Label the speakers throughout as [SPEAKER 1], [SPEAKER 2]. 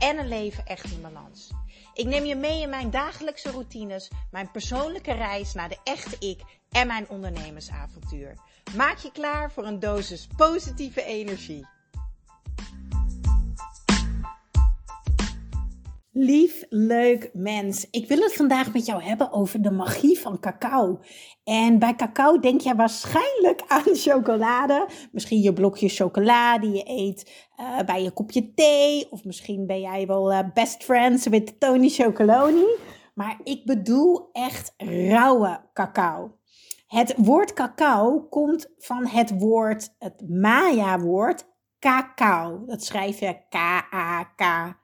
[SPEAKER 1] en een leven echt in balans. Ik neem je mee in mijn dagelijkse routines, mijn persoonlijke reis naar de echte ik en mijn ondernemersavontuur. Maak je klaar voor een dosis positieve energie. Lief, leuk mens. Ik wil het vandaag met jou hebben over de magie van cacao. En bij cacao denk je waarschijnlijk aan chocolade. Misschien je blokje chocola die je eet uh, bij je kopje thee. Of misschien ben jij wel uh, best friends met Tony Chocoloni. Maar ik bedoel echt rauwe cacao. Het woord cacao komt van het woord, het Maya-woord cacao. Dat schrijf je K-A-K-A-U.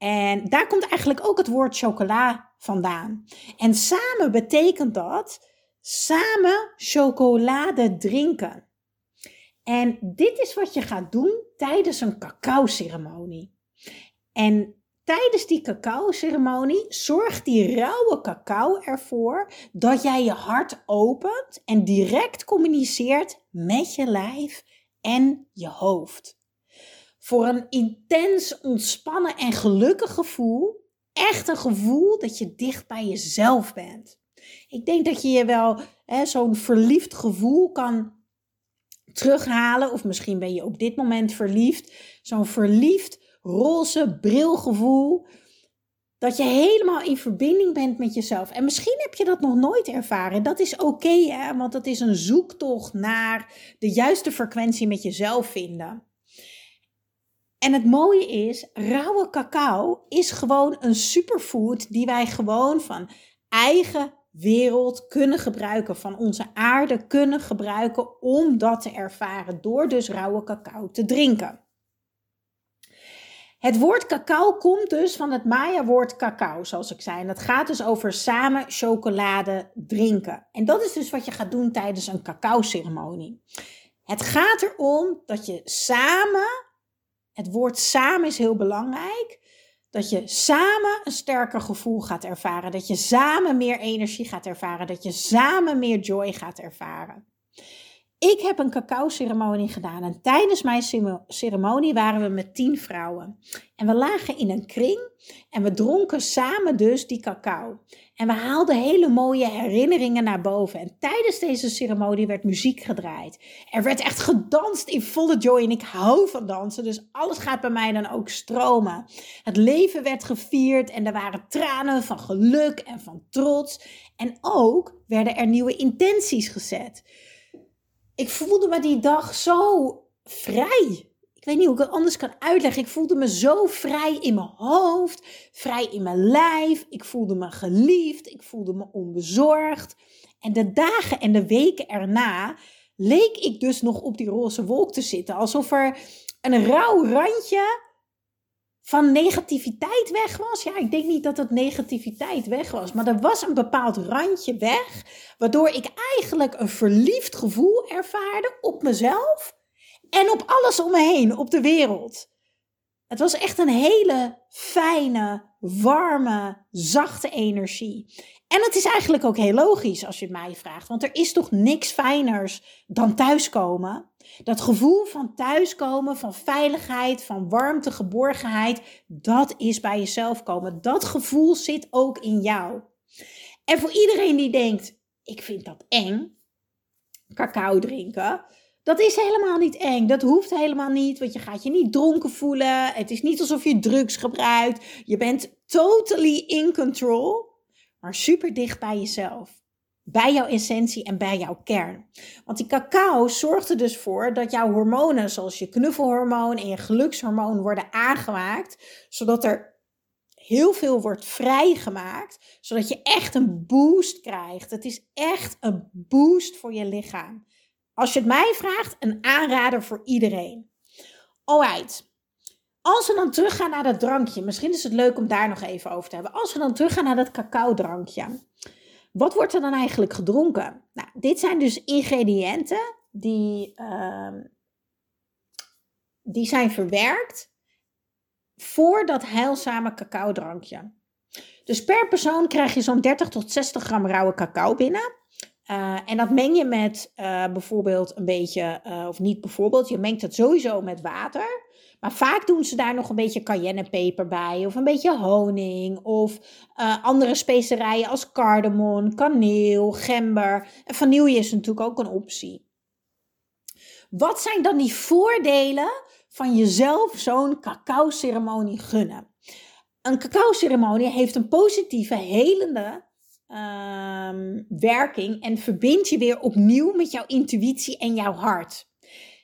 [SPEAKER 1] En daar komt eigenlijk ook het woord chocola vandaan. En samen betekent dat samen chocolade drinken. En dit is wat je gaat doen tijdens een cacao-ceremonie. En tijdens die cacao-ceremonie zorgt die rauwe cacao ervoor dat jij je hart opent en direct communiceert met je lijf en je hoofd voor een intens ontspannen en gelukkig gevoel. Echt een gevoel dat je dicht bij jezelf bent. Ik denk dat je je wel zo'n verliefd gevoel kan terughalen. Of misschien ben je op dit moment verliefd. Zo'n verliefd roze brilgevoel. Dat je helemaal in verbinding bent met jezelf. En misschien heb je dat nog nooit ervaren. Dat is oké, want dat is een zoektocht naar de juiste frequentie met jezelf vinden. En het mooie is, rauwe cacao is gewoon een superfood die wij gewoon van eigen wereld kunnen gebruiken, van onze aarde kunnen gebruiken om dat te ervaren door dus rauwe cacao te drinken. Het woord cacao komt dus van het Maya-woord cacao, zoals ik zei. En dat gaat dus over samen chocolade drinken. En dat is dus wat je gaat doen tijdens een cacao-ceremonie. Het gaat erom dat je samen het woord samen is heel belangrijk. Dat je samen een sterker gevoel gaat ervaren. Dat je samen meer energie gaat ervaren. Dat je samen meer joy gaat ervaren. Ik heb een cacao-ceremonie gedaan en tijdens mijn ceremonie waren we met tien vrouwen. En we lagen in een kring en we dronken samen dus die cacao. En we haalden hele mooie herinneringen naar boven. En tijdens deze ceremonie werd muziek gedraaid. Er werd echt gedanst in volle joy. En ik hou van dansen, dus alles gaat bij mij dan ook stromen. Het leven werd gevierd en er waren tranen van geluk en van trots. En ook werden er nieuwe intenties gezet. Ik voelde me die dag zo vrij. Ik weet niet hoe ik het anders kan uitleggen. Ik voelde me zo vrij in mijn hoofd, vrij in mijn lijf. Ik voelde me geliefd, ik voelde me onbezorgd. En de dagen en de weken erna leek ik dus nog op die roze wolk te zitten. Alsof er een rauw randje van negativiteit weg was. Ja, ik denk niet dat het negativiteit weg was, maar er was een bepaald randje weg, waardoor ik eigenlijk een verliefd gevoel ervaarde op mezelf en op alles om me heen, op de wereld. Het was echt een hele fijne, warme, zachte energie. En het is eigenlijk ook heel logisch als je het mij vraagt, want er is toch niks fijners dan thuiskomen. Dat gevoel van thuiskomen, van veiligheid, van warmte, geborgenheid, dat is bij jezelf komen. Dat gevoel zit ook in jou. En voor iedereen die denkt, ik vind dat eng, cacao drinken, dat is helemaal niet eng. Dat hoeft helemaal niet, want je gaat je niet dronken voelen. Het is niet alsof je drugs gebruikt. Je bent totally in control, maar super dicht bij jezelf. Bij jouw essentie en bij jouw kern. Want die cacao zorgt er dus voor dat jouw hormonen, zoals je knuffelhormoon en je gelukshormoon, worden aangemaakt. Zodat er heel veel wordt vrijgemaakt. Zodat je echt een boost krijgt. Het is echt een boost voor je lichaam. Als je het mij vraagt, een aanrader voor iedereen. Alright. Als we dan teruggaan naar dat drankje, misschien is het leuk om daar nog even over te hebben. Als we dan teruggaan naar dat cacao drankje. Wat wordt er dan eigenlijk gedronken? Nou, dit zijn dus ingrediënten die, ehm, die zijn verwerkt voor dat heilzame cacao-drankje. Dus per persoon krijg je zo'n 30 tot 60 gram rauwe cacao binnen. Uh, en dat meng je met uh, bijvoorbeeld een beetje, uh, of niet bijvoorbeeld, je mengt het sowieso met water. Maar vaak doen ze daar nog een beetje cayennepeper bij, of een beetje honing, of andere specerijen als cardamom, kaneel, gember. En vanille is natuurlijk ook een optie. Wat zijn dan die voordelen van jezelf zo'n cacao-ceremonie gunnen? Een cacao-ceremonie heeft een positieve, helende um, werking en verbindt je weer opnieuw met jouw intuïtie en jouw hart.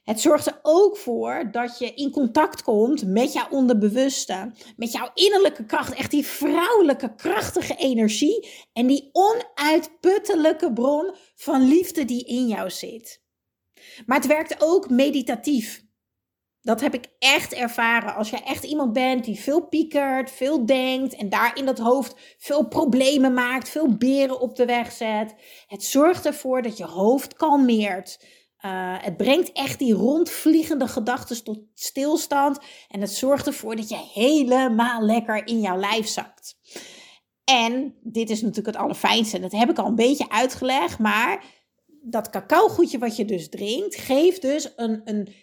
[SPEAKER 1] Het zorgt er ook voor dat je in contact komt met jouw onderbewuste, met jouw innerlijke kracht, echt die vrouwelijke krachtige energie en die onuitputtelijke bron van liefde die in jou zit. Maar het werkt ook meditatief. Dat heb ik echt ervaren. Als jij echt iemand bent die veel piekert, veel denkt en daar in dat hoofd veel problemen maakt, veel beren op de weg zet. Het zorgt ervoor dat je hoofd kalmeert. Uh, het brengt echt die rondvliegende gedachten tot stilstand. En het zorgt ervoor dat je helemaal lekker in jouw lijf zakt. En dit is natuurlijk het allerfijnste. Dat heb ik al een beetje uitgelegd. Maar dat cacaogoedje wat je dus drinkt, geeft dus een, een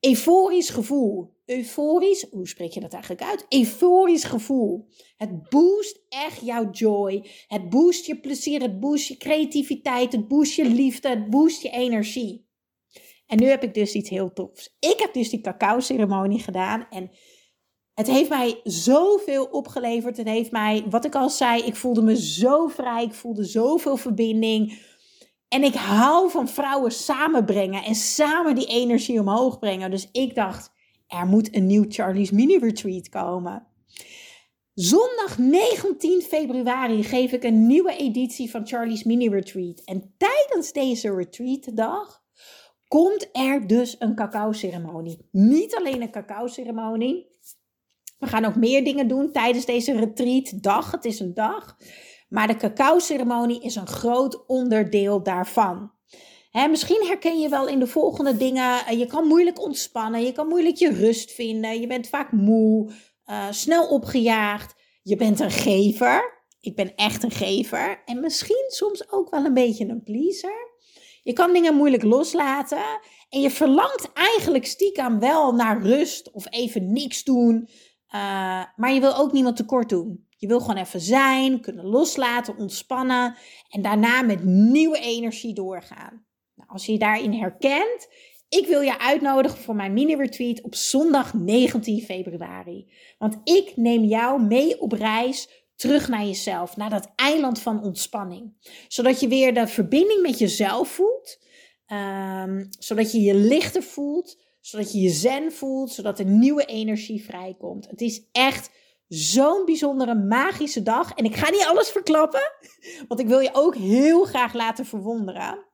[SPEAKER 1] euforisch gevoel. Euforisch, hoe spreek je dat eigenlijk uit? Euforisch gevoel. Het boost echt jouw joy. Het boost je plezier, het boost je creativiteit, het boost je liefde, het boost je energie. En nu heb ik dus iets heel tofs. Ik heb dus die cacao-ceremonie gedaan en het heeft mij zoveel opgeleverd. Het heeft mij, wat ik al zei, ik voelde me zo vrij, ik voelde zoveel verbinding en ik hou van vrouwen samenbrengen en samen die energie omhoog brengen. Dus ik dacht, er moet een nieuw Charlie's Mini Retreat komen. Zondag 19 februari geef ik een nieuwe editie van Charlie's Mini Retreat. En tijdens deze retreatdag komt er dus een cacao-ceremonie. Niet alleen een cacao-ceremonie. We gaan ook meer dingen doen tijdens deze retreatdag. Het is een dag. Maar de cacao-ceremonie is een groot onderdeel daarvan. Misschien herken je wel in de volgende dingen. Eh, je kan moeilijk ontspannen, je kan moeilijk je rust vinden, je bent vaak moe, uh, snel opgejaagd. Je bent een gever. Ik ben echt een gever. En misschien soms ook wel een beetje een pleaser. Je kan dingen moeilijk loslaten. En je verlangt eigenlijk stiekem wel naar rust of even niks doen. Uh, maar je wil ook niemand tekort doen. Je wil gewoon even zijn, kunnen loslaten, ontspannen en daarna met nieuwe energie doorgaan. Als je je daarin herkent, ik wil je uitnodigen voor mijn mini-retreat op zondag 19 februari. Want ik neem jou mee op reis terug naar jezelf, naar dat eiland van ontspanning. Zodat je weer de verbinding met jezelf voelt, um, zodat je je lichter voelt, zodat je je zen voelt, zodat er nieuwe energie vrijkomt. Het is echt zo'n bijzondere, magische dag. En ik ga niet alles verklappen, want ik wil je ook heel graag laten verwonderen.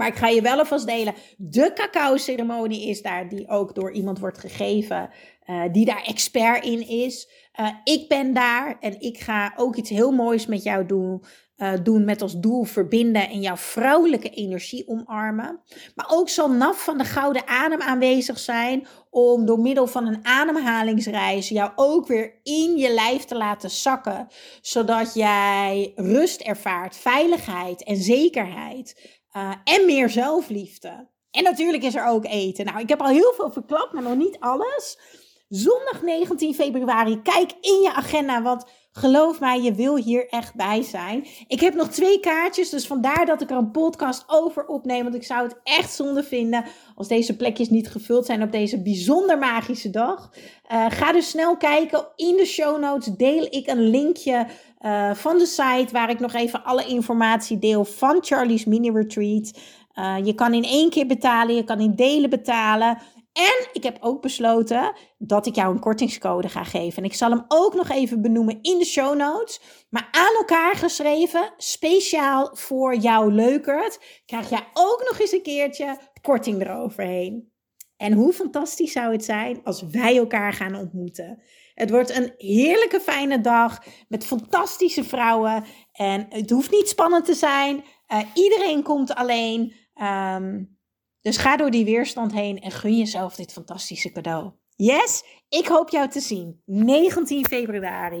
[SPEAKER 1] Maar ik ga je wel alvast delen. De cacao-ceremonie is daar, die ook door iemand wordt gegeven, uh, die daar expert in is. Uh, ik ben daar en ik ga ook iets heel moois met jou doen. Uh, doen met als doel verbinden en jouw vrouwelijke energie omarmen. Maar ook zal NAF van de Gouden Adem aanwezig zijn om door middel van een ademhalingsreis jou ook weer in je lijf te laten zakken, zodat jij rust ervaart, veiligheid en zekerheid uh, en meer zelfliefde. En natuurlijk is er ook eten. Nou, ik heb al heel veel verklapt, maar nog niet alles. Zondag 19 februari, kijk in je agenda, want Geloof mij, je wil hier echt bij zijn. Ik heb nog twee kaartjes, dus vandaar dat ik er een podcast over opneem. Want ik zou het echt zonde vinden als deze plekjes niet gevuld zijn op deze bijzonder magische dag. Uh, ga dus snel kijken. In de show notes deel ik een linkje uh, van de site waar ik nog even alle informatie deel van Charlie's Mini Retreat. Uh, je kan in één keer betalen, je kan in delen betalen. En ik heb ook besloten dat ik jou een kortingscode ga geven. En ik zal hem ook nog even benoemen in de show notes. Maar aan elkaar geschreven, speciaal voor jou leukert, krijg jij ook nog eens een keertje korting eroverheen. En hoe fantastisch zou het zijn als wij elkaar gaan ontmoeten? Het wordt een heerlijke fijne dag met fantastische vrouwen. En het hoeft niet spannend te zijn. Uh, iedereen komt alleen. Um, dus ga door die weerstand heen en gun jezelf dit fantastische cadeau. Yes, ik hoop jou te zien. 19 februari.